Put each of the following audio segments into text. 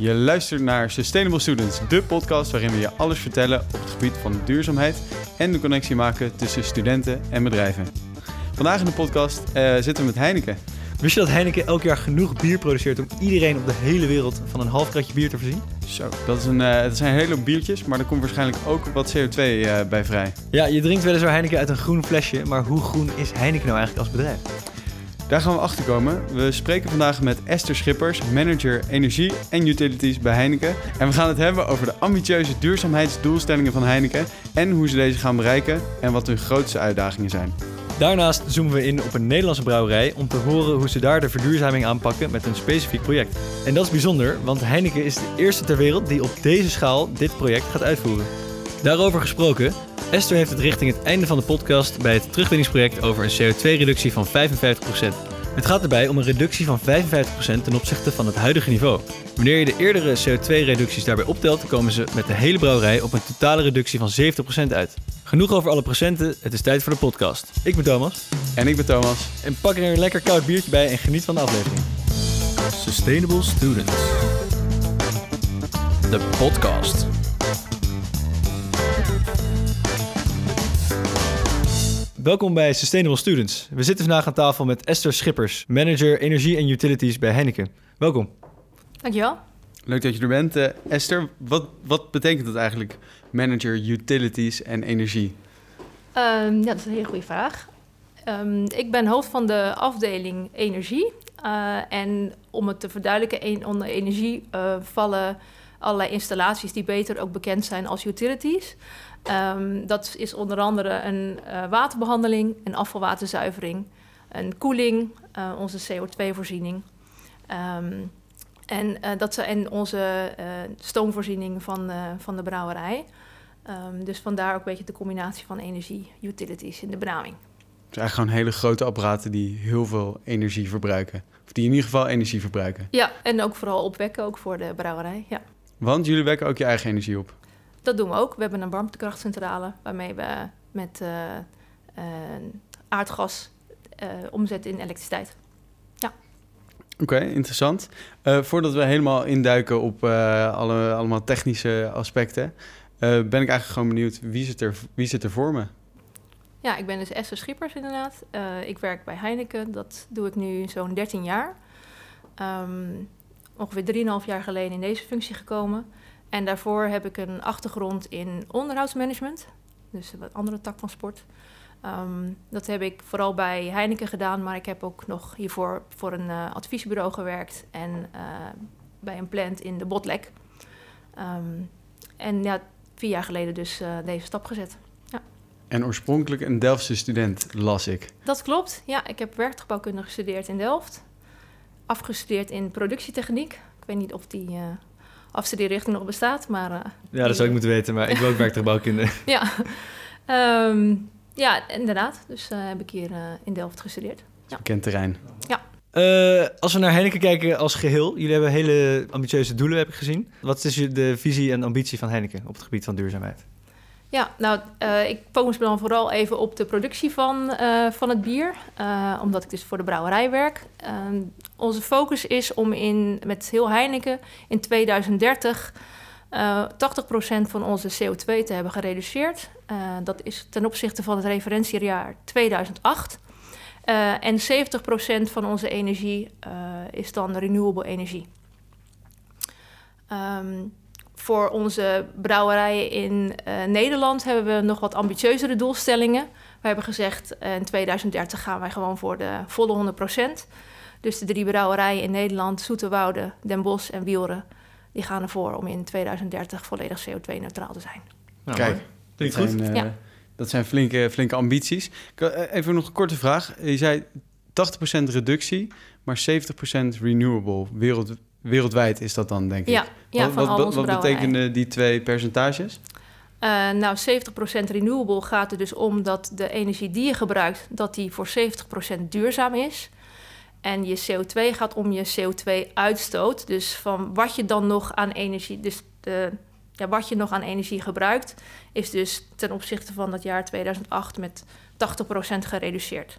Je luistert naar Sustainable Students, de podcast waarin we je alles vertellen op het gebied van duurzaamheid en de connectie maken tussen studenten en bedrijven. Vandaag in de podcast uh, zitten we met Heineken. Wist je dat Heineken elk jaar genoeg bier produceert om iedereen op de hele wereld van een half kratje bier te voorzien? Zo, dat, is een, uh, dat zijn hele biertjes, maar er komt waarschijnlijk ook wat CO2 uh, bij vrij. Ja, je drinkt weliswaar Heineken uit een groen flesje, maar hoe groen is Heineken nou eigenlijk als bedrijf? Daar gaan we achter komen. We spreken vandaag met Esther Schippers, manager energie en utilities bij Heineken. En we gaan het hebben over de ambitieuze duurzaamheidsdoelstellingen van Heineken en hoe ze deze gaan bereiken en wat hun grootste uitdagingen zijn. Daarnaast zoomen we in op een Nederlandse brouwerij om te horen hoe ze daar de verduurzaming aanpakken met een specifiek project. En dat is bijzonder, want Heineken is de eerste ter wereld die op deze schaal dit project gaat uitvoeren. Daarover gesproken, Esther heeft het richting het einde van de podcast bij het terugwinningsproject over een CO2-reductie van 55%. Het gaat erbij om een reductie van 55% ten opzichte van het huidige niveau. Wanneer je de eerdere CO2-reducties daarbij optelt, komen ze met de hele brouwerij op een totale reductie van 70% uit. Genoeg over alle procenten, het is tijd voor de podcast. Ik ben Thomas. En ik ben Thomas. En pak er een lekker koud biertje bij en geniet van de aflevering. Sustainable Students. De podcast. Welkom bij Sustainable Students. We zitten vandaag aan tafel met Esther Schippers, manager energie en utilities bij Heineken. Welkom. Dankjewel. Leuk dat je er bent. Uh, Esther, wat, wat betekent dat eigenlijk, manager utilities en energie? Um, ja, dat is een hele goede vraag. Um, ik ben hoofd van de afdeling energie. Uh, en om het te verduidelijken, onder energie uh, vallen allerlei installaties die beter ook bekend zijn als utilities. Um, dat is onder andere een uh, waterbehandeling, een afvalwaterzuivering, een koeling, uh, onze CO2-voorziening. Um, en, uh, dat zijn onze stoomvoorziening van, van de brouwerij. Um, dus vandaar ook een beetje de combinatie van energie, utilities in de brouwing. Dus eigenlijk gewoon hele grote apparaten die heel veel energie verbruiken. Of die in ieder geval energie verbruiken. Ja, en ook vooral opwekken, ook voor de brouwerij. Ja. Want jullie wekken ook je eigen energie op? Dat doen we ook. We hebben een warmtekrachtcentrale waarmee we met uh, uh, aardgas uh, omzetten in elektriciteit. Ja. Oké, okay, interessant. voordat we helemaal induiken op alle, allemaal technische aspecten, ben ik eigenlijk gewoon benieuwd wie zit er, wie zit er voor me? Ja, ik ben dus Esther Schippers inderdaad. ik werk bij Heineken. Dat doe ik nu zo'n 13 jaar. Um, ongeveer 3,5 jaar geleden in deze functie gekomen. En daarvoor heb ik een achtergrond in onderhoudsmanagement, dus een wat andere tak van sport. Um, dat heb ik vooral bij Heineken gedaan, maar ik heb ook nog hiervoor voor een uh, adviesbureau gewerkt en uh, bij een plant in de Botlek. Um, en ja, vier jaar geleden dus uh, deze stap gezet. Ja. En oorspronkelijk een Delftse student, las ik. Dat klopt, ja. Ik heb werktuigbouwkunde gestudeerd in Delft. Afgestudeerd in productietechniek. Ik weet niet of die afstudeerrichting nog bestaat. Maar, uh, ja, dat zou ik moeten weten, maar ik wil ook werktuigbouwkunde. ja. Um, ja, inderdaad. Dus uh, heb ik hier uh, in Delft gestudeerd. Ja. Bekend terrein. Ja. Uh, als we naar Heineken kijken als geheel, jullie hebben hele ambitieuze doelen, heb ik gezien. Wat is de visie en ambitie van Heineken op het gebied van duurzaamheid? Ja, nou, uh, ik focus me dan vooral even op de productie van, uh, van het bier, uh, omdat ik dus voor de brouwerij werk. Ehm, onze focus is om in, met heel Heineken in 2030 80% van onze CO2 te hebben gereduceerd. dat is ten opzichte van het referentiejaar 2008. en 70% van onze energie is dan renewable energie. Um, voor onze brouwerijen in uh, Nederland hebben we nog wat ambitieuzere doelstellingen. We hebben gezegd uh, in 2030 gaan wij gewoon voor de volle 100%. Dus de drie brouwerijen in Nederland, Zoeterwoude, Den Bosch en Wielren, die gaan ervoor om in 2030 volledig CO2-neutraal te zijn. Nou, Kijk, dat zijn, uh, ja. dat zijn flinke, flinke ambities. Even nog een korte vraag. Je zei 80% reductie, maar 70% renewable wereld, wereldwijd is dat dan, denk ik. Ja, ja wat, van wat, al onze wat betekenen die twee percentages? Uh, nou, 70% renewable gaat er dus om dat de energie die je gebruikt, dat die voor 70% duurzaam is. En je CO2 gaat om je CO2-uitstoot. Dus van wat je dan nog aan energie, dus de, ja, wat je nog aan energie gebruikt, is dus ten opzichte van dat jaar 2008 met 80% gereduceerd.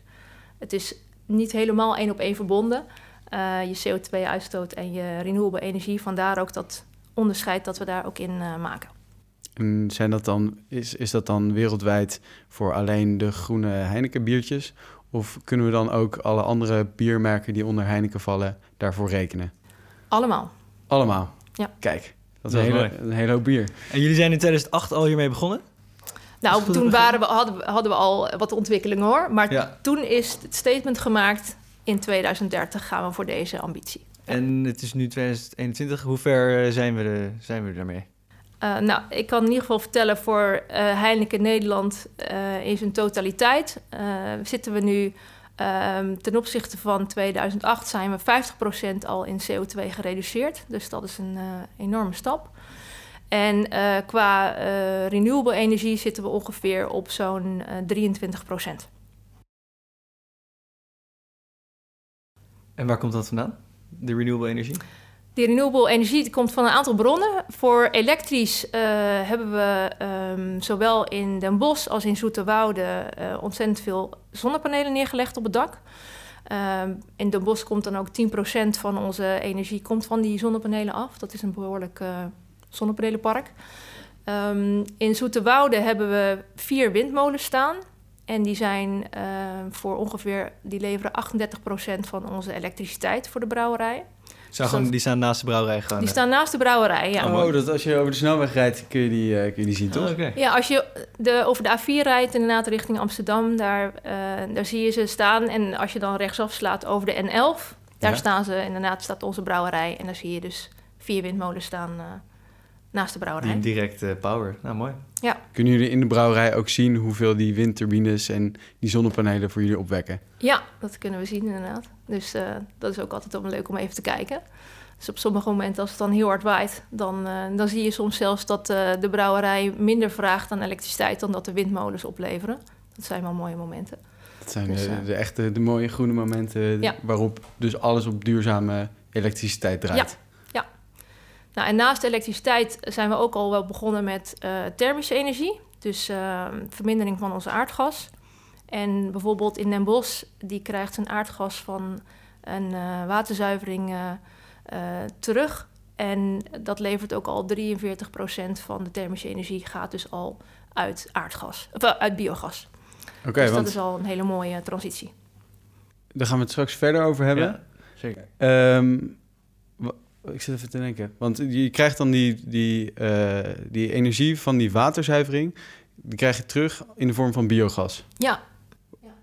Het is niet helemaal één op één verbonden. Eh, je CO2-uitstoot en je renewable energie. Vandaar ook dat onderscheid dat we daar ook in eh, maken. En zijn dat dan, is, is dat dan wereldwijd voor alleen de groene Heineken biertjes? Of kunnen we dan ook alle andere biermerken die onder Heineken vallen daarvoor rekenen? Allemaal. Allemaal? Ja. Kijk, dat is Dat een hele, een hele hoop bier. En jullie zijn in 2008 al hiermee begonnen? Nou, toen waren we, hadden, we, hadden we al wat ontwikkelingen hoor. Maar Ja. toen is het statement gemaakt... in 2030 gaan we voor deze ambitie. En het is nu 2021. Hoe ver eh, zijn we, zijn we daarmee? Uh, nou, ik kan in ieder geval vertellen voor uh, Heineken Nederland uh, in zijn totaliteit zitten we nu um, ten opzichte van 2008 zijn we 50% al in CO2 gereduceerd. Dus dat is een enorme stap. En qua renewable energie zitten we ongeveer op zo'n uh, 23%. En waar komt dat vandaan? De renewable energie? Die renewable energie komt van een aantal bronnen. Voor elektrisch uh, hebben we um, zowel in Den Bosch als in Zoeterwoude uh, ontzettend veel zonnepanelen neergelegd op het dak. Um, in Den Bosch komt dan ook 10% van onze energie komt van die zonnepanelen af. Dat is een behoorlijk uh, zonnepanelenpark. Um, in Zoeterwoude hebben we vier windmolens staan. En die zijn voor ongeveer, die leveren 38% van onze elektriciteit voor de brouwerij. Gewoon, die staan naast de brouwerij gewoon? Die staan naast de brouwerij, ja. Oh, dat als je over de snelweg rijdt, kun je die, uh, kun je die zien, toch? Oh, okay. Ja, als je de, over de A4 rijdt, inderdaad richting Amsterdam, daar, uh, daar zie je ze staan. En als je dan rechtsaf slaat over de N11, daar ja. staan ze, inderdaad staat onze brouwerij. En daar zie je dus vier windmolens staan uh, naast de brouwerij. Die direct uh, power, nou mooi. Ja. Kunnen jullie in de brouwerij ook zien hoeveel die windturbines en die zonnepanelen voor jullie opwekken? Ja, dat kunnen we zien inderdaad. Dus uh, dat is ook altijd wel leuk om even te kijken. Dus op sommige momenten, als het dan heel hard waait, dan, uh, dan zie je soms zelfs dat uh, de brouwerij minder vraagt aan elektriciteit dan dat de windmolens opleveren. Dat zijn wel mooie momenten. Dat zijn dus, de, de, echte de mooie groene momenten ja. waarop dus alles op duurzame elektriciteit draait. Ja. Nou, en naast elektriciteit zijn we ook al wel begonnen met uh, thermische energie. Dus uh, vermindering van onze aardgas. En bijvoorbeeld in Den Bosch, die krijgt zijn aardgas van een uh, waterzuivering uh, terug. En dat levert ook al 43% van de thermische energie gaat dus al uit aardgas, of uit biogas. Oké, okay, dus want dat is al een hele mooie transitie. Daar gaan we het straks verder over hebben. Ja, zeker. Um, ik zit even te denken. Want je krijgt dan die, die, uh, die energie van die waterzuivering... die krijg je terug in de vorm van biogas. Ja. ja.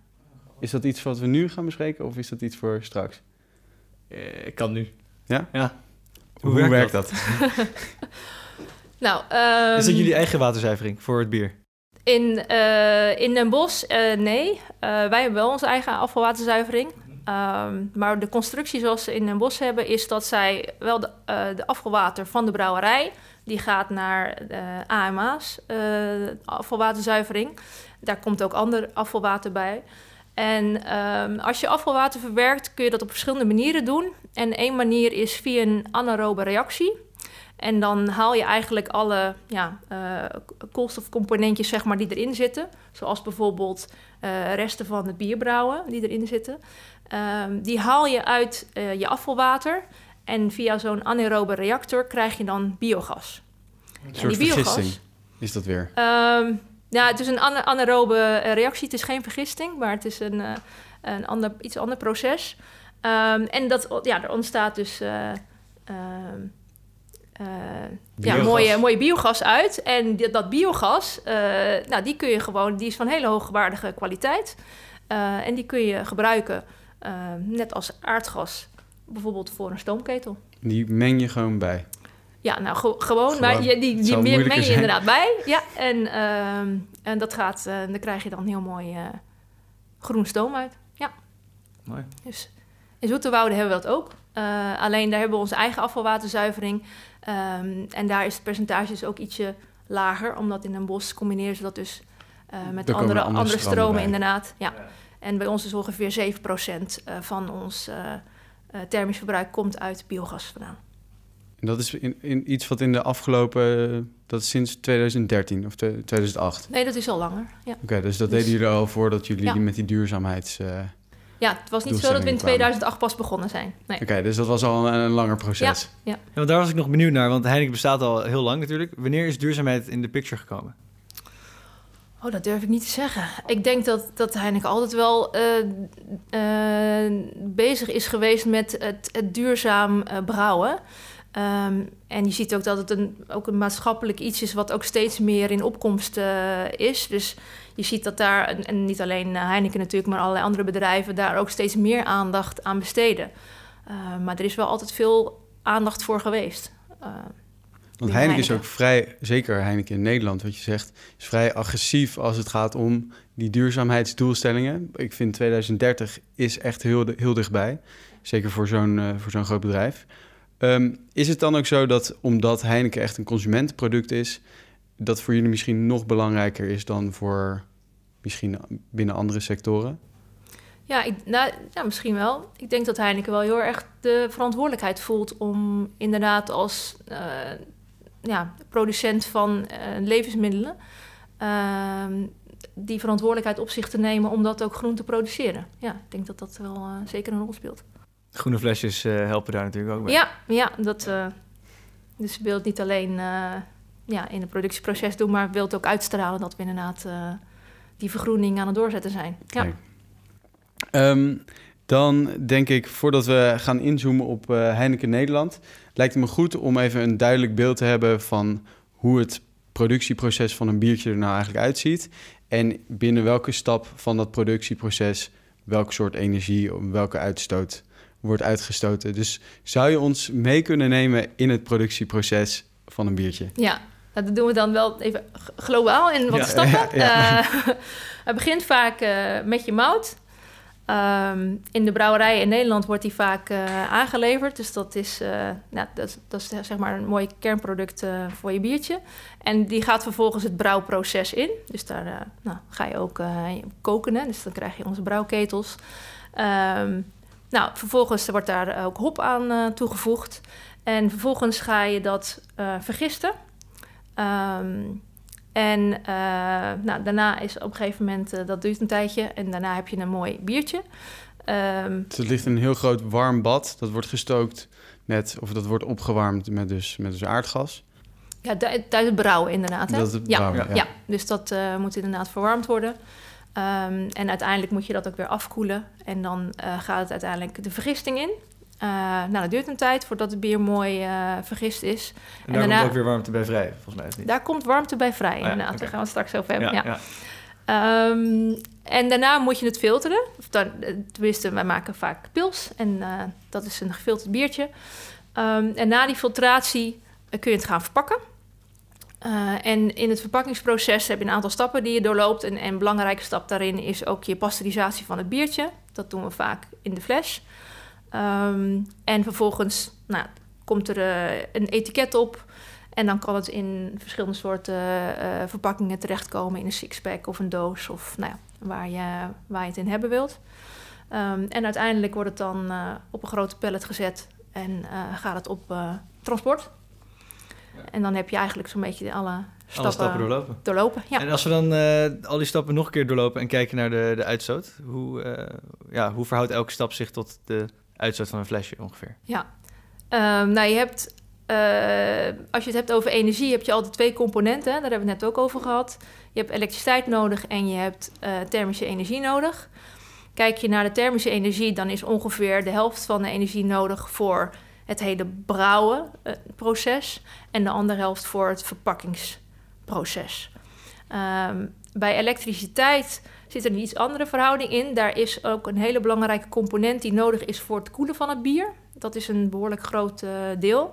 Is dat iets wat we nu gaan bespreken of is dat iets voor straks? Uh, ik kan nu. Ja? Ja. Hoe, Hoe werkt, werkt dat? dat? nou, um, is dat jullie eigen waterzuivering voor het bier? In, uh, in Den Bosch, uh, nee. Uh, wij hebben wel onze eigen afvalwaterzuivering. Um, maar de constructie zoals ze in Den Bosch hebben... is dat zij wel de, de afvalwater van de brouwerij... die gaat naar AMA's, afvalwaterzuivering. Daar komt ook ander afvalwater bij. En um, als je afvalwater verwerkt, kun je dat op verschillende manieren doen. En één manier is via een anaerobe reactie. En dan haal je eigenlijk alle ja, uh, koolstofcomponentjes zeg maar, die erin zitten. Zoals bijvoorbeeld resten van het bierbrouwen die erin zitten. Um, die haal je uit uh, je afvalwater. En via zo'n anaerobe reactor krijg je dan biogas. Een soort die biogas, vergisting is dat weer? Um, ja, het is een ana anaerobe reactie. Het is geen vergisting, maar het is een, uh, een ander, iets ander proces. Um, en dat, ja, er ontstaat dus uh, uh, ja, mooie, mooie biogas uit. En die, dat biogas, nou, die kun je gewoon, die is van hele hoogwaardige kwaliteit. en die kun je gebruiken, net als aardgas, bijvoorbeeld voor een stoomketel. Die meng je gewoon bij? Ja, nou ge gewoon, gewoon. Maar je, die, die meng je zijn. inderdaad bij. Ja, en, uh, en dat gaat, uh, dan krijg je dan heel mooi uh, groen stoom uit. Ja. Mooi. Dus in Zoeterwoude hebben we dat ook. Uh, alleen daar hebben we onze eigen afvalwaterzuivering. Um, en daar is het percentage dus ook ietsje lager, omdat in een bos combineren ze dat dus met andere, andere, andere stromen, stromen inderdaad. Ja. ja. En bij ons is ongeveer 7% van ons thermisch verbruik komt uit biogas vandaan. En dat is in, in iets wat in de afgelopen, dat is sinds 2013 of 2008? Nee, dat is al langer, ja. Oké, okay, dus dat dus, deden jullie al voordat jullie ja. met die duurzaamheids... Uh... Ja, het was niet zo dat we in Doelstellingen kwamen. 2008 pas begonnen zijn. Nee. Oké, dus dat was al een, een langer proces. Ja, want daar was ik nog benieuwd naar, want Heineken bestaat al heel lang natuurlijk. Wanneer is duurzaamheid in de picture gekomen? Oh, dat durf ik niet te zeggen. Ik denk dat, dat Heineken altijd wel eh, eh, bezig is geweest met het, duurzaam eh, brouwen. Ehm, en je ziet ook dat het een, ook een maatschappelijk iets is wat ook steeds meer in opkomst is. Dus je ziet dat daar, en, en niet alleen Heineken natuurlijk, maar allerlei andere bedrijven daar ook steeds meer aandacht aan besteden. Maar er is wel altijd veel aandacht voor geweest. Want Heineken is ook vrij, zeker Heineken in Nederland, wat je zegt, is vrij agressief als het gaat om die duurzaamheidsdoelstellingen. Ik vind 2030 is echt heel, heel dichtbij. Zeker voor zo'n eh, voor zo'n groot bedrijf. Ehm, is het dan ook zo dat omdat Heineken echt een consumentenproduct is, dat voor jullie misschien nog belangrijker is dan voor misschien binnen andere sectoren? Ja, ik, nou, ja, misschien wel. Ik denk dat Heineken wel heel erg de verantwoordelijkheid voelt om inderdaad als eh, ja, producent van eh, levensmiddelen ehm, die verantwoordelijkheid op zich te nemen om dat ook groen te produceren. Ja, ik denk dat dat wel eh, zeker een rol speelt. Groene flesjes eh, helpen daar natuurlijk ook bij. Ja, ja dat, eh, dus je wilt niet alleen eh, ja, in het productieproces doen, maar wilt ook uitstralen dat we inderdaad eh, die vergroening aan het doorzetten zijn. Ja. Ehm, dan denk ik, voordat we gaan inzoomen op eh, Heineken Nederland, lijkt het me goed om even een duidelijk beeld te hebben van hoe het productieproces van een biertje er nou eigenlijk uitziet. En binnen welke stap van dat productieproces welk soort energie, welke uitstoot wordt uitgestoten. Dus zou je ons mee kunnen nemen in het productieproces van een biertje? Ja, nou, dat doen we dan wel even globaal in wat Ja, stappen. ja, Eh, het begint vaak eh, met je mout. Ehm, in de brouwerij in Nederland wordt die vaak eh, aangeleverd. Dus dat is, eh, nou, dat, is- zeg maar een mooi kernproduct eh, voor je biertje. En die gaat vervolgens het brouwproces in. Dus daar nou, ga je ook koken. Hè? Dus dan krijg je onze brouwketels. Ehm, nou, vervolgens wordt daar ook hop aan toegevoegd. En vervolgens ga je dat vergisten. Ehm, en eh, nou, daarna is op een gegeven moment, eh, dat duurt een tijdje, en daarna heb je een mooi biertje. Ehm, Dus het ligt in een heel groot warm bad. Dat wordt gestookt met, of dat wordt opgewarmd met dus, met dus aardgas. ja, tij- tijdens het brouwen inderdaad. Hè? Dat is het ja, brouwen, ja. ja. dus dat eh, moet inderdaad verwarmd worden. Ehm, en uiteindelijk moet je dat ook weer afkoelen. En dan gaat het uiteindelijk de vergisting in. Eh, nou, dat duurt een tijd voordat het bier mooi eh, vergist is. En daar daarna- komt ook weer warmte bij vrij, volgens mij. Is het niet? Daar komt warmte bij vrij, ja, inderdaad. Daar gaan we het straks over hebben. ja, ja. ja. Ehm, en daarna moet je het filteren. Of dan, eh, tenminste, wij maken vaak pils. En dat is een gefilterd biertje. Ehm, en na die filtratie kun je het gaan verpakken. En in het verpakkingsproces heb je een aantal stappen die je doorloopt. En, en een belangrijke stap daarin is ook je pasteurisatie van het biertje. Dat doen we vaak in de fles. Ehm, en vervolgens nou, komt er eh, een etiket op. En dan kan het in verschillende soorten eh, verpakkingen terechtkomen. In een sixpack of een doos. Of nou ja, waar, je, waar je het in hebben wilt. Ehm, en uiteindelijk wordt het dan eh, op een grote pallet gezet. En gaat het op transport. En dan heb je eigenlijk zo'n beetje alle stappen, Alle stappen doorlopen. doorlopen. Ja. En als we dan al die stappen nog een keer doorlopen en kijken naar de, de uitstoot, hoe, ja, hoe verhoudt elke stap zich tot de uitstoot van een flesje ongeveer? Ehm, nou, je hebt, eh, als je het hebt over energie, heb je altijd twee componenten. Daar hebben we het net ook over gehad. Je hebt elektriciteit nodig en je hebt eh, thermische energie nodig. Kijk je naar de thermische energie, dan is ongeveer de helft van de energie nodig voor het hele brouwen eh, proces en de andere helft voor het verpakkingsproces. Ehm, bij elektriciteit zit er een iets andere verhouding in. Daar is ook een hele belangrijke component die nodig is voor het koelen van het bier. Dat is een behoorlijk groot eh, deel.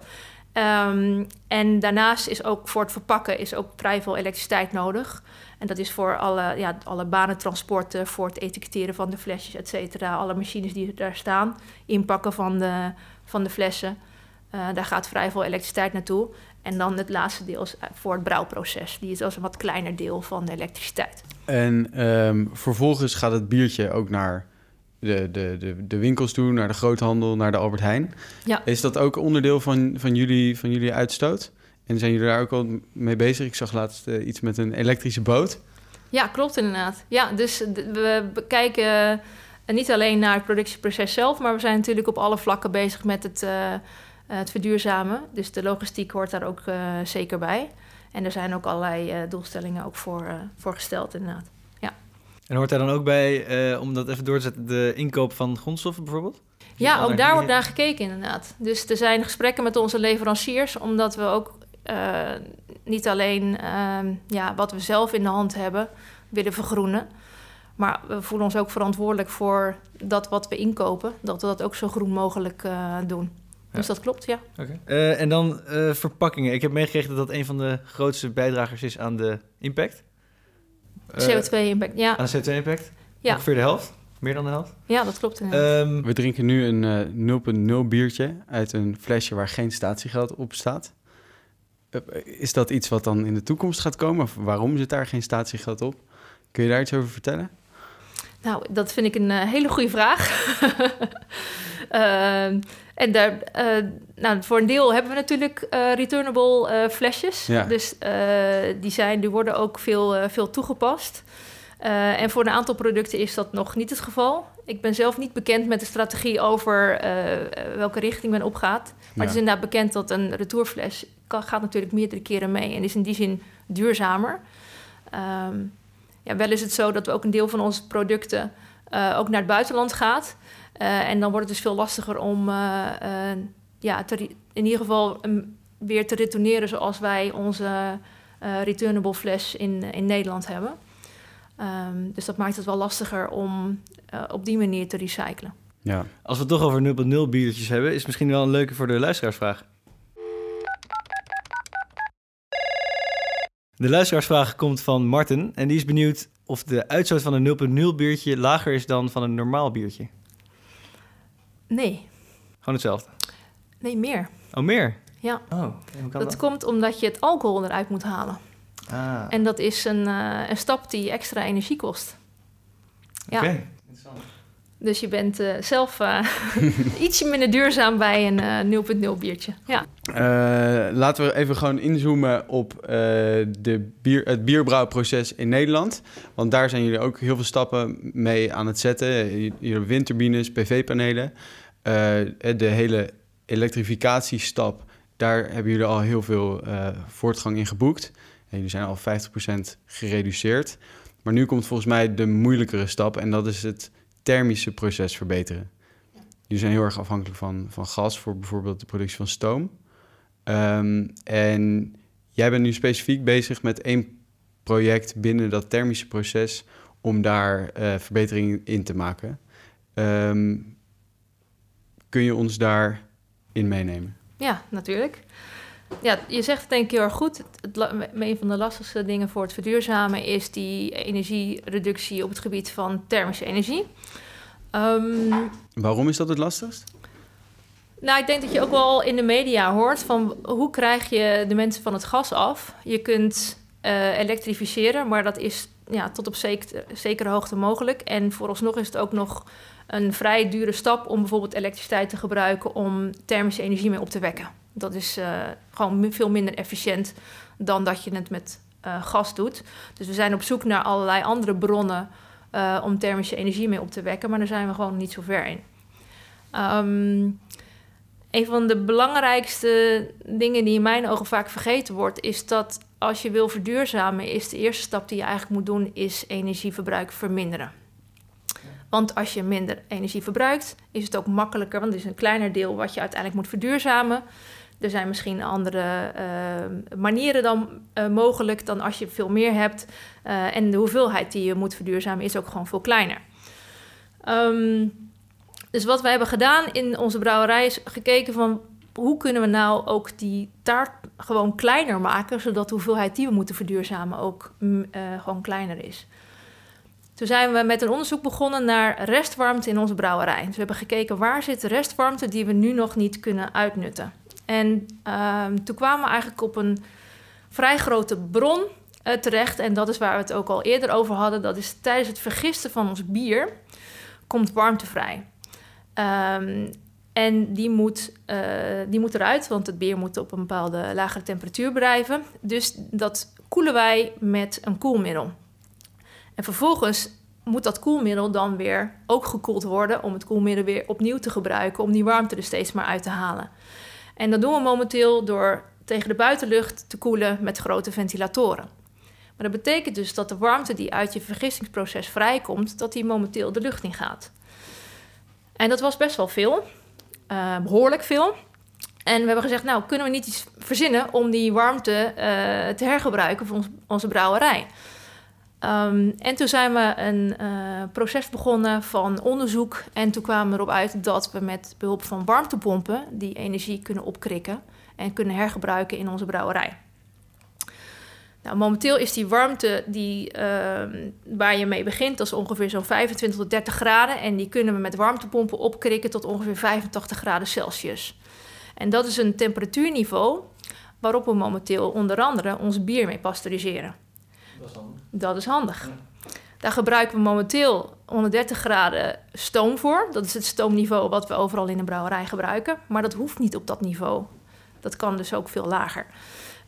Ehm, en daarnaast is ook voor het verpakken is ook vrij veel elektriciteit nodig. En dat is voor alle, ja, alle banentransporten, voor het etiketteren van de flesjes, et cetera. Alle machines die daar staan, inpakken van de, van de flessen. Eh, daar gaat vrij veel elektriciteit naartoe. En dan het laatste deel is eh, voor het brouwproces. Die is als een wat kleiner deel van de elektriciteit. En ehm, vervolgens gaat het biertje ook naar de, de, de, de winkels toe, naar de groothandel, naar de Albert Heijn. Ja. Is dat ook onderdeel van, van, jullie, van jullie uitstoot? En zijn jullie daar ook al mee bezig? Ik zag laatst eh, iets met een elektrische boot. Ja, klopt inderdaad. Ja, dus we bekijken En niet alleen naar het productieproces zelf, maar we zijn natuurlijk op alle vlakken bezig met het, uh, het verduurzamen. Dus de logistiek hoort daar ook uh, zeker bij. En er zijn ook allerlei uh, doelstellingen ook voor, voor gesteld, inderdaad. Ja. En hoort daar dan ook bij, om dat even door te zetten, de inkoop van grondstoffen bijvoorbeeld? Ja, ook daar wordt naar gekeken, inderdaad. Dus er zijn gesprekken met onze leveranciers, omdat we ook niet alleen ehm, ja, wat we zelf in de hand hebben willen vergroenen. Maar we voelen ons ook verantwoordelijk voor dat wat we inkopen, dat we dat ook zo groen mogelijk uh, doen. Dus dat klopt, ja. Okay. Uh, en dan uh, verpakkingen. Ik heb meegekregen dat dat een van de grootste bijdragers is aan de impact. CO2-impact, ja. Aan de CO2-impact? Ja. Ongeveer de helft? Meer dan de helft? Ja, dat klopt um, we drinken nu een 0,0 biertje uit een flesje waar geen statiegeld op staat. is dat iets wat dan in de toekomst gaat komen? Of waarom zit daar geen statiegeld op? Kun je daar iets over vertellen? Nou, dat vind ik een uh, hele goede vraag. uh, en daar, uh, nou, voor een deel hebben we natuurlijk returnable flesjes. Ja. Dus die, zijn, die worden ook veel, veel toegepast. en voor een aantal producten is dat nog niet het geval. Ik ben zelf niet bekend met de strategie over welke richting men opgaat. Maar ja. het is inderdaad bekend dat een retourfles kan, gaat natuurlijk meerdere keren mee en is in die zin duurzamer. Um, ja, wel is het zo dat we ook een deel van onze producten ook naar het buitenland gaat. Uh, en dan wordt het dus veel lastiger om uh, ja, te, in ieder geval um, weer te retourneren zoals wij onze returnable fles in, in Nederland hebben. Um, dus dat maakt het wel lastiger om op die manier te recyclen. Ja. Als we het toch over 0.0 biertjes hebben, is misschien wel een leuke voor de luisteraarsvraag. De luisteraarsvraag komt van Martin en die is benieuwd of de uitstoot van een 0.0 biertje lager is dan van een normaal biertje. Nee. Gewoon hetzelfde? Nee, meer. Oh, meer? Ja. Oh, dat, dat komt omdat je het alcohol eruit moet halen. Ah. En dat is een, uh, een stap die extra energie kost. Ja. Dus je bent uh, zelf uh, ietsje minder duurzaam bij een uh, 0.0 biertje. Ja. laten we even gewoon inzoomen op de bier, het bierbrouwproces in Nederland. Want daar zijn jullie ook heel veel stappen mee aan het zetten. Jullie windturbines, PV-panelen. de hele elektrificatiestap, daar hebben jullie al heel veel voortgang in geboekt. En jullie zijn al 50% gereduceerd. Maar nu komt volgens mij de moeilijkere stap en dat is het thermische proces verbeteren. Die zijn heel erg afhankelijk van, van gas voor bijvoorbeeld de productie van stoom. Um, en jij bent nu specifiek bezig met één project binnen dat thermische proces om daar uh, verbeteringen in te maken. Um, kun je ons daarin meenemen? Ja, natuurlijk. Ja, je zegt het denk ik heel erg goed. Het, het, een van de lastigste dingen voor het verduurzamen is die energiereductie op het gebied van thermische energie. Um, Waarom is dat het lastigst? Nou, ik denk dat je ook wel in de media hoort van hoe krijg je de mensen van het gas af? Je kunt uh, elektrificeren, maar dat is ja, tot op zeker, zekere hoogte mogelijk. En vooralsnog is het ook nog een vrij dure stap om bijvoorbeeld elektriciteit te gebruiken om thermische energie mee op te wekken. Dat is uh, gewoon veel minder efficiënt dan dat je het met uh, gas doet. Dus we zijn op zoek naar allerlei andere bronnen uh, om thermische energie mee op te wekken, maar daar zijn we gewoon niet zo ver in. Um, een van de belangrijkste dingen die in mijn ogen vaak vergeten wordt, is dat als je wil verduurzamen, is de eerste stap die je eigenlijk moet doen, is energieverbruik verminderen. Want als je minder energie verbruikt, is het ook makkelijker, want het is een kleiner deel wat je uiteindelijk moet verduurzamen. Er zijn misschien andere uh, manieren dan uh, mogelijk dan als je veel meer hebt. Uh, en de hoeveelheid die je moet verduurzamen is ook gewoon veel kleiner. Um, dus wat wij hebben gedaan in onze brouwerij is gekeken van hoe kunnen we nou ook die taart gewoon kleiner maken, zodat de hoeveelheid die we moeten verduurzamen ook mm, gewoon kleiner is. Toen zijn we met een onderzoek begonnen naar restwarmte in onze brouwerij. Dus we hebben gekeken waar zit restwarmte die we nu nog niet kunnen uitnutten. En um, toen kwamen we eigenlijk op een vrij grote bron uh, terecht. En dat is waar we het ook al eerder over hadden. Dat is tijdens het vergisten van ons bier komt warmte vrij. Um, en die moet, uh, die moet eruit, want het bier moet op een bepaalde lagere temperatuur blijven. Dus dat koelen wij met een koelmiddel. En vervolgens moet dat koelmiddel dan weer ook gekoeld worden om het koelmiddel weer opnieuw te gebruiken om die warmte er steeds maar uit te halen. En dat doen we momenteel door tegen de buitenlucht te koelen met grote ventilatoren. Maar dat betekent dus dat de warmte die uit je vergistingsproces vrijkomt, dat die momenteel de lucht in gaat. En dat was best wel veel, uh, behoorlijk veel. En we hebben gezegd, nou kunnen we niet iets verzinnen om die warmte uh, te hergebruiken voor onze brouwerij. Um, en toen zijn we een uh, proces begonnen van onderzoek. En toen kwamen we erop uit dat we met behulp van warmtepompen die energie kunnen opkrikken en kunnen hergebruiken in onze brouwerij. Nou, momenteel is die warmte die, uh, waar je mee begint, dat is ongeveer zo'n 25 tot 30 graden. En die kunnen we met warmtepompen opkrikken tot ongeveer 85 graden Celsius. En dat is een temperatuurniveau waarop we momenteel onder andere ons bier mee pasteuriseren. Dat is handig. Dat is handig. Daar gebruiken we momenteel 130 graden stoom voor. Dat is het stoomniveau wat we overal in de brouwerij gebruiken. Maar dat hoeft niet op dat niveau. Dat kan dus ook veel lager.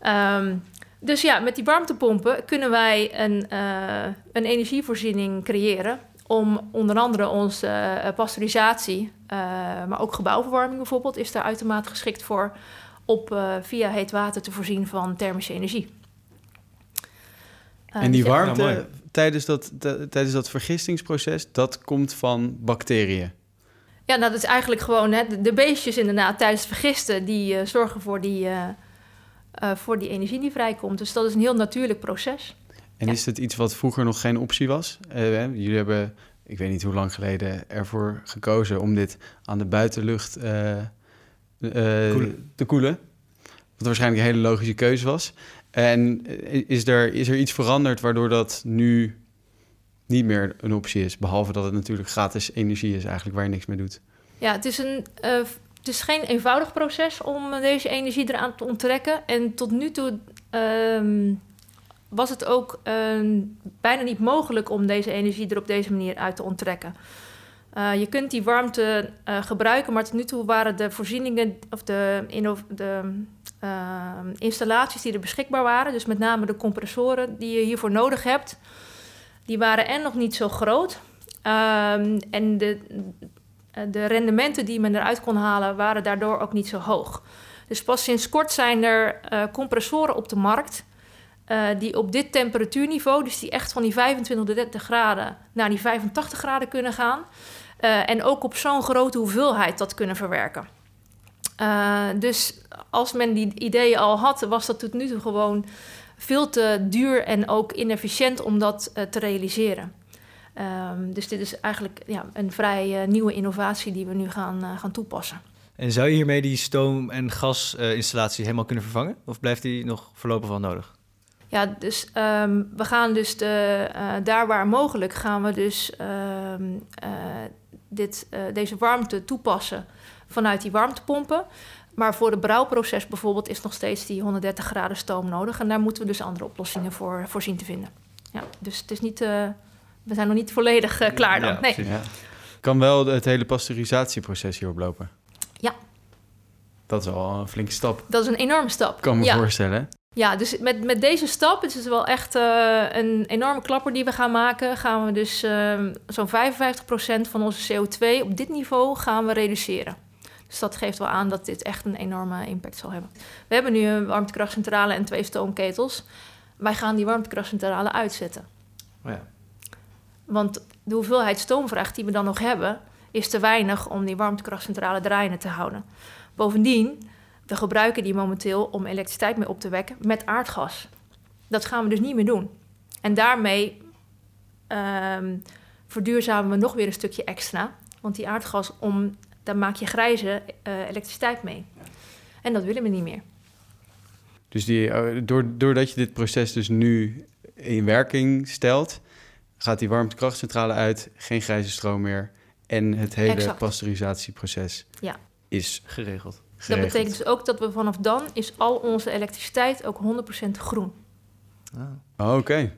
Um, dus ja, met die warmtepompen kunnen wij een, uh, een energievoorziening creëren om onder andere onze uh, pasteurisatie, uh, maar ook gebouwverwarming bijvoorbeeld, is daar uitermate geschikt voor, op via heet water te voorzien van thermische energie. En die warmte ja, tijdens, dat, tijdens dat vergistingsproces, dat komt van bacteriën? Ja, nou, dat is eigenlijk gewoon hè, de, de beestjes inderdaad tijdens het vergisten, die zorgen voor die uh, voor die energie die vrijkomt. Dus dat is een heel natuurlijk proces. En ja. is het iets wat vroeger nog geen optie was? Uh, jullie hebben, ik weet niet hoe lang geleden, ervoor gekozen om dit aan de buitenlucht uh, koelen. te koelen. Wat waarschijnlijk een hele logische keuze was. En is er, is er iets veranderd waardoor dat nu niet meer een optie is? Behalve dat het natuurlijk gratis energie is eigenlijk waar je niks mee doet. Ja, het is een het is geen eenvoudig proces om deze energie eraan te onttrekken. En tot nu toe um, was het ook um, bijna niet mogelijk om deze energie er op deze manier uit te onttrekken. Je kunt die warmte gebruiken, maar tot nu toe waren de voorzieningen of de, de uh, installaties die er beschikbaar waren, dus met name de compressoren die je hiervoor nodig hebt, die waren en nog niet zo groot. Um, en de, eh, de rendementen die men eruit kon halen, waren daardoor ook niet zo hoog. Dus pas sinds kort zijn er uh, compressoren op de markt. Uh, die op dit temperatuurniveau, dus die echt van die 25 30 graden naar die 85 graden kunnen gaan. Uh, en ook op zo'n grote hoeveelheid dat kunnen verwerken. Dus als men die ideeën al had, was dat tot nu toe gewoon veel te duur en ook inefficiënt om dat te realiseren. Um, dus dit is eigenlijk ja, een vrij uh, nieuwe innovatie die we nu gaan, uh, gaan toepassen. En zou je hiermee die stoom- en gasinstallatie helemaal kunnen vervangen? Of blijft die nog voorlopig wel nodig? Ja, dus um, we gaan dus de, daar waar mogelijk gaan we dus um, dit, deze warmte toepassen vanuit die warmtepompen. Maar voor het brouwproces bijvoorbeeld is nog steeds die 130 graden stoom nodig. En daar moeten we dus andere oplossingen voor, voor zien te vinden. Ja, dus het is niet we zijn nog niet volledig uh, klaar dan. Ja, nee. Ja. Kan wel het hele pasteurisatieproces hierop lopen? Ja. Dat is wel een flinke stap. Dat is een enorme stap. Kan me ja. voorstellen. Ja, dus met, met deze stap, het is wel echt uh, een enorme klapper die we gaan maken, gaan we dus uh, zo'n 55% van onze CO2 op dit niveau gaan we reduceren. Dus dat geeft wel aan dat dit echt een enorme impact zal hebben. We hebben nu een warmtekrachtcentrale en twee stoomketels. Wij gaan die warmtekrachtcentrale uitzetten. Oh ja. Want de hoeveelheid stoomvraag die we dan nog hebben, is te weinig om die warmtekrachtcentrale draaiende te houden. Bovendien, we gebruiken die momenteel om elektriciteit mee op te wekken met aardgas. Dat gaan we dus niet meer doen. En daarmee um, verduurzamen we nog weer een stukje extra. Want die aardgas, om, daar maak je grijze uh, elektriciteit mee. En dat willen we niet meer. Dus die, doordat je dit proces dus nu in werking stelt, gaat die warmtekrachtcentrale uit, geen grijze stroom meer. En het hele exact. pasteurisatieproces ja. is geregeld. geregeld. Dat betekent dus ook dat we vanaf dan is al onze elektriciteit ook 100% groen. Ah. Oh, Oké. Okay.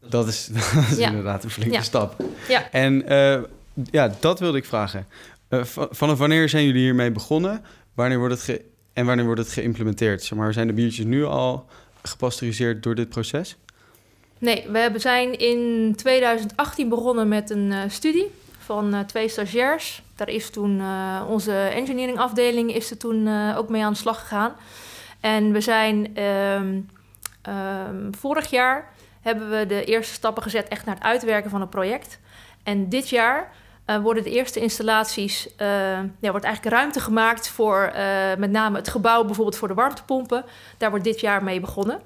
Dat is, dat is ja. inderdaad een flinke ja. stap. Ja. En uh, ja, dat wilde ik vragen. Uh, vanaf wanneer zijn jullie hiermee begonnen? Wanneer wordt het en wanneer wordt het geïmplementeerd? Zeg maar, zijn de biertjes nu al gepasteuriseerd door dit proces? Nee, we zijn in 2018 begonnen met een eh, studie van eh, twee stagiairs. Daar is toen eh, onze engineering afdeling is er toen eh, ook mee aan de slag gegaan. En we zijn ehm, ehm, vorig jaar hebben we de eerste stappen gezet echt naar het uitwerken van het project. En dit jaar eh, worden de eerste installaties, eh, ja, wordt eigenlijk ruimte gemaakt voor eh, met name het gebouw, bijvoorbeeld voor de warmtepompen. Daar wordt dit jaar mee begonnen.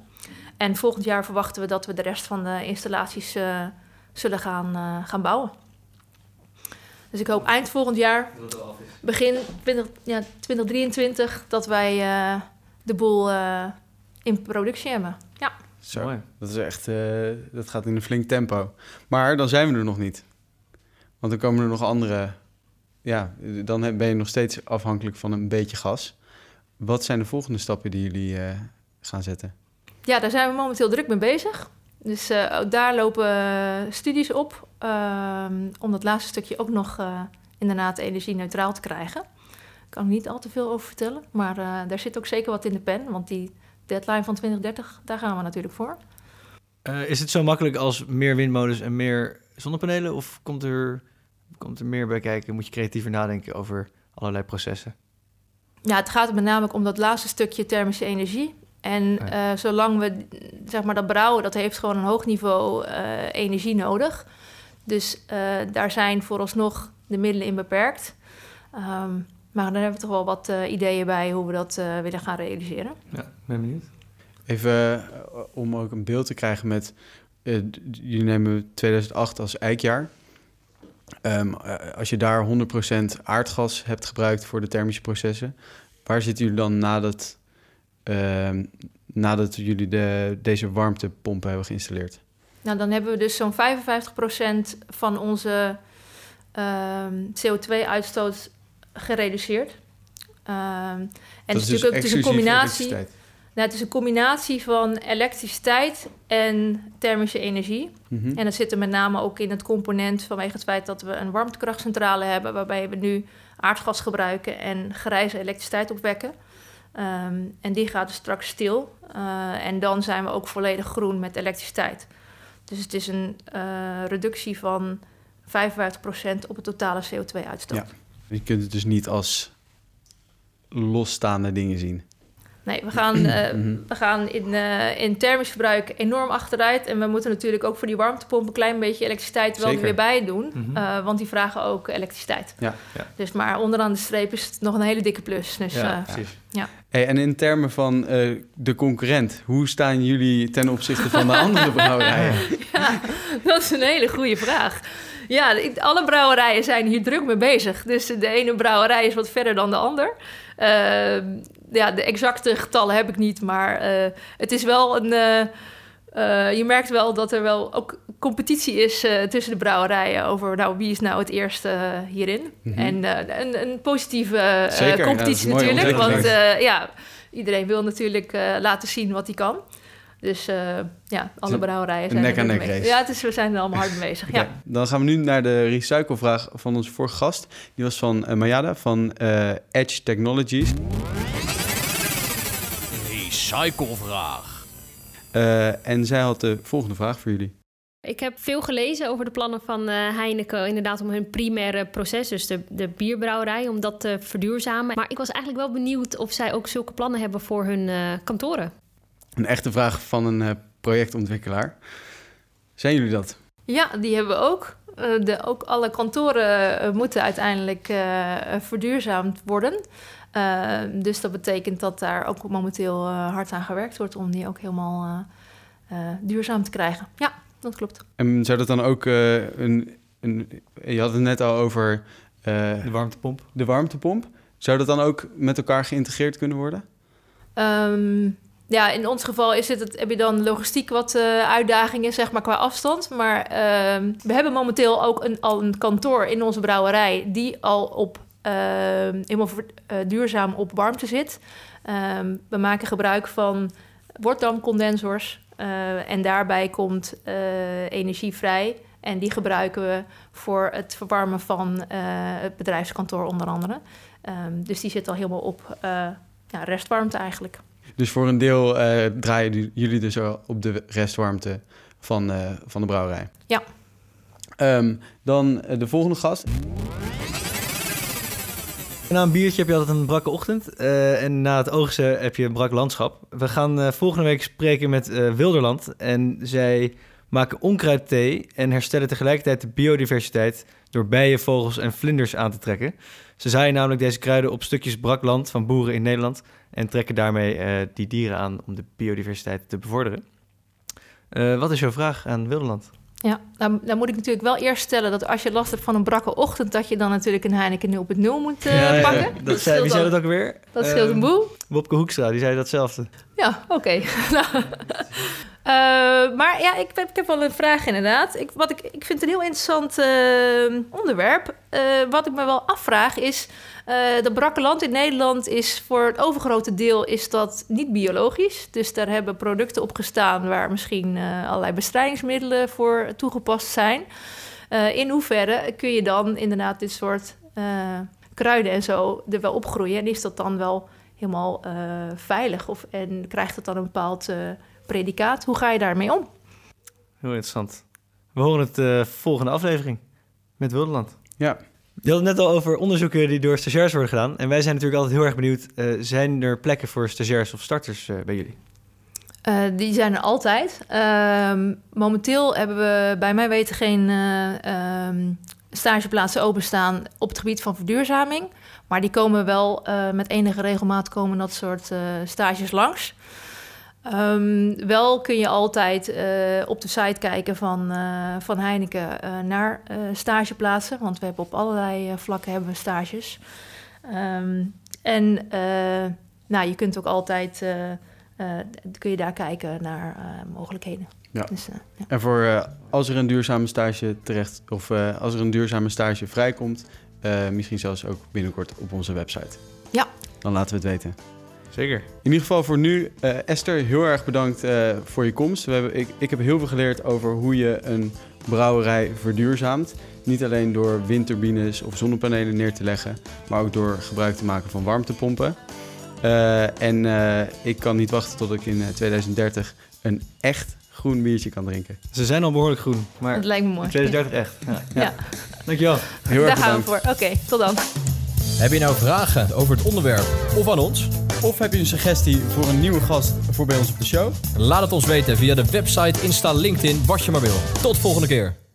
En volgend jaar verwachten we dat we de rest van de installaties eh, zullen gaan, eh, gaan bouwen. Dus ik hoop eind volgend jaar, begin 20, ja, 2023, dat wij eh, de boel eh, in productie hebben. Ja. Zo, dat is echt, eh, dat gaat in een flink tempo. Maar dan zijn we er nog niet. Want dan komen er nog andere, ja, dan ben je nog steeds afhankelijk van een beetje gas. Wat zijn de volgende stappen die jullie eh, gaan zetten? ja, daar zijn we momenteel druk mee bezig. Dus eh, ook daar lopen studies op ehm, om dat laatste stukje ook nog eh, inderdaad energie-neutraal te krijgen. Daar kan ik niet al te veel over vertellen, maar eh, daar zit ook zeker wat in de pen, want die deadline van 2030, daar gaan we natuurlijk voor. Eh, is het zo makkelijk als meer windmolens en meer zonnepanelen? Of komt er, komt er meer bij kijken? Moet je creatiever nadenken over allerlei processen? Ja, het gaat er met name om dat laatste stukje thermische energie. En Ja. eh, zolang we zeg maar, dat brouwen, dat heeft gewoon een hoog niveau eh, energie nodig. Dus eh, daar zijn vooralsnog de middelen in beperkt. Ehm, maar daar hebben we toch wel wat eh, ideeën bij hoe we dat eh, willen gaan realiseren. Ja, ben benieuwd. Even om ook een beeld te krijgen met... eh, jullie nemen 2008 als eikjaar. Ehm, eh, als je daar 100% aardgas hebt gebruikt voor de thermische processen... waar zitten jullie dan nadat, ehm, nadat jullie de, deze warmtepompen hebben geïnstalleerd? Nou, dan hebben we dus zo'n 55% van onze ehm, CO2-uitstoot gereduceerd. En het is, natuurlijk ook, het is een combinatie. Nou, het is een combinatie van elektriciteit en thermische energie. Mhm. En dat zit er met name ook in het component vanwege het feit dat we een warmtekrachtcentrale hebben, waarbij we nu aardgas gebruiken en grijze elektriciteit opwekken. Ehm, en die gaat dus straks stil. Eh, en dan zijn we ook volledig groen met elektriciteit. Dus het is een eh, reductie van 55% op het totale CO2-uitstoot. Ja. Je kunt het dus niet als losstaande dingen zien. Nee, we gaan, eh, Mhm. we gaan in, eh, in thermisch verbruik enorm achteruit. En we moeten natuurlijk ook voor die warmtepomp een klein beetje elektriciteit wel er Zeker. weer bij doen. Mhm. Eh, want die vragen ook elektriciteit. Ja. Ja. Dus maar onderaan de streep is het nog een hele dikke plus. Dus ja, precies. Hey, en in termen van eh, de concurrent, hoe staan jullie ten opzichte van de andere brouwerijen? ja, dat is een hele goede vraag. Ja, alle brouwerijen zijn hier druk mee bezig. Dus de ene brouwerij is wat verder dan de ander. Eh, ja, de exacte getallen heb ik niet, maar eh, het is wel een. eh, eh, je merkt wel dat er wel ook competitie is tussen de brouwerijen over nou, wie is nou het eerste hierin. Mhm. En een, een positieve Zeker, competitie natuurlijk. Want ja, iedereen wil natuurlijk laten zien wat hij kan. Dus eh, ja, alle brouwerijen een zijn er nek-aan-nek druk mee. race. Ja, het is, we zijn er allemaal hard mee bezig. Ja. Dan gaan we nu naar de recyclevraag van onze vorige gast. Die was van eh, Mayada van eh, Edge Technologies. Recyclevraag. Eh, en zij had de volgende vraag voor jullie. Ik heb veel gelezen over de plannen van eh, Heineken, inderdaad om hun primaire proces, dus de, de bierbrouwerij, om dat te verduurzamen. Maar ik was eigenlijk wel benieuwd of zij ook zulke plannen hebben voor hun eh, kantoren. Een echte vraag van een eh, projectontwikkelaar. Zijn jullie dat? ja, die hebben we ook. Eh, de, ook alle kantoren eh, moeten uiteindelijk verduurzaamd worden. Dus dat betekent dat daar ook momenteel hard aan gewerkt wordt om die ook helemaal duurzaam te krijgen. Ja, dat klopt. En zou dat dan ook eh, een, een... Je had het net al over eh, De warmtepomp. de warmtepomp. Zou dat dan ook met elkaar geïntegreerd kunnen worden? Ehm, ja, in ons geval is het, heb je dan logistiek wat eh, uitdagingen, zeg maar, qua afstand. Maar ehm, we hebben momenteel ook een, al een kantoor in onze brouwerij die al op ehm, helemaal eh, duurzaam op warmte zit. Ehm, we maken gebruik van wortdamcondensors eh, en daarbij komt energie vrij. En die gebruiken we voor het verwarmen van het bedrijfskantoor onder andere. Dus die zit al helemaal op ja, restwarmte eigenlijk. Dus voor een deel eh, draaien jullie dus al op de restwarmte van, eh, van de brouwerij. Ja. Ehm, dan eh, de volgende gast. Na een biertje heb je altijd een brakke ochtend. eh, en na het oogsten heb je een brak landschap. We gaan eh, volgende week spreken met eh, Wilderland. En zij maken onkruidthee en herstellen tegelijkertijd de biodiversiteit... door bijen, vogels en vlinders aan te trekken. Ze zaaien namelijk deze kruiden op stukjes brak land van boeren in Nederland... en trekken daarmee eh, die dieren aan om de biodiversiteit te bevorderen. Eh, wat is jouw vraag aan Wilderland? Ja, dan, dan moet ik natuurlijk wel eerst stellen dat als je last hebt van een brakke ochtend, dat je dan natuurlijk een Heineken 0.0 moet eh, pakken. Dat zei, wie zei dat ook weer? Dat scheelt een Ehm, boel. Wopke Hoekstra, die zei datzelfde. Ja, oké. Nou, eh, maar ja, ik, ik heb wel een vraag inderdaad. Ik, wat ik, ik vind het een heel interessant eh, onderwerp. Eh, wat ik me wel afvraag is... eh de brakke land in Nederland is voor het overgrote deel is dat niet biologisch. Dus daar hebben producten op gestaan... waar misschien allerlei bestrijdingsmiddelen voor toegepast zijn. In hoeverre kun je dan inderdaad dit soort kruiden en zo er wel opgroeien? En is dat dan wel helemaal veilig? Of, en krijgt het dan een bepaald predicaat? Hoe ga je daarmee om? Heel interessant. We horen het eh, volgende aflevering met Wilderland. Ja. Je had het net al over onderzoeken die door stagiairs worden gedaan. En wij zijn natuurlijk altijd heel erg benieuwd. eh, zijn er plekken voor stagiairs of starters eh, bij jullie? Eh, die zijn er altijd. Ehm, momenteel hebben we bij mij weten geen eh, ehm, stageplaatsen openstaan op het gebied van verduurzaming. Maar die komen wel eh, met enige regelmaat komen dat soort eh, stages langs. Ehm, wel kun je altijd eh, op de site kijken van, eh, van Heineken eh, naar stageplaatsen. Want we hebben op allerlei vlakken hebben we stages. Ehm, en nou, je kunt ook altijd kun je daar kijken naar mogelijkheden. Ja. Dus, ja. En voor als er een duurzame stage terecht, of als er een duurzame stage vrijkomt, misschien zelfs ook binnenkort op onze website. Ja. Dan laten we het weten. Zeker. In ieder geval voor nu, eh, Esther, heel erg bedankt eh, voor je komst. We hebben, ik, ik heb heel veel geleerd over hoe je een brouwerij verduurzaamt. Niet alleen door windturbines of zonnepanelen neer te leggen, maar ook door gebruik te maken van warmtepompen. Eh, en eh, ik kan niet wachten tot ik in eh, 2030 een echt groen biertje kan drinken. Ze zijn al behoorlijk groen, maar Dat lijkt me mooi. in 2030 echt. Ja. Ja. Dankjewel. Heel erg Daar gaan we bedankt. voor. Oké, tot dan. Heb je nou vragen over het onderwerp of aan ons? Of heb je een suggestie voor een nieuwe gast voor bij ons op de show? Laat het ons weten via de website, Insta, LinkedIn, wat je maar wil. Tot volgende keer.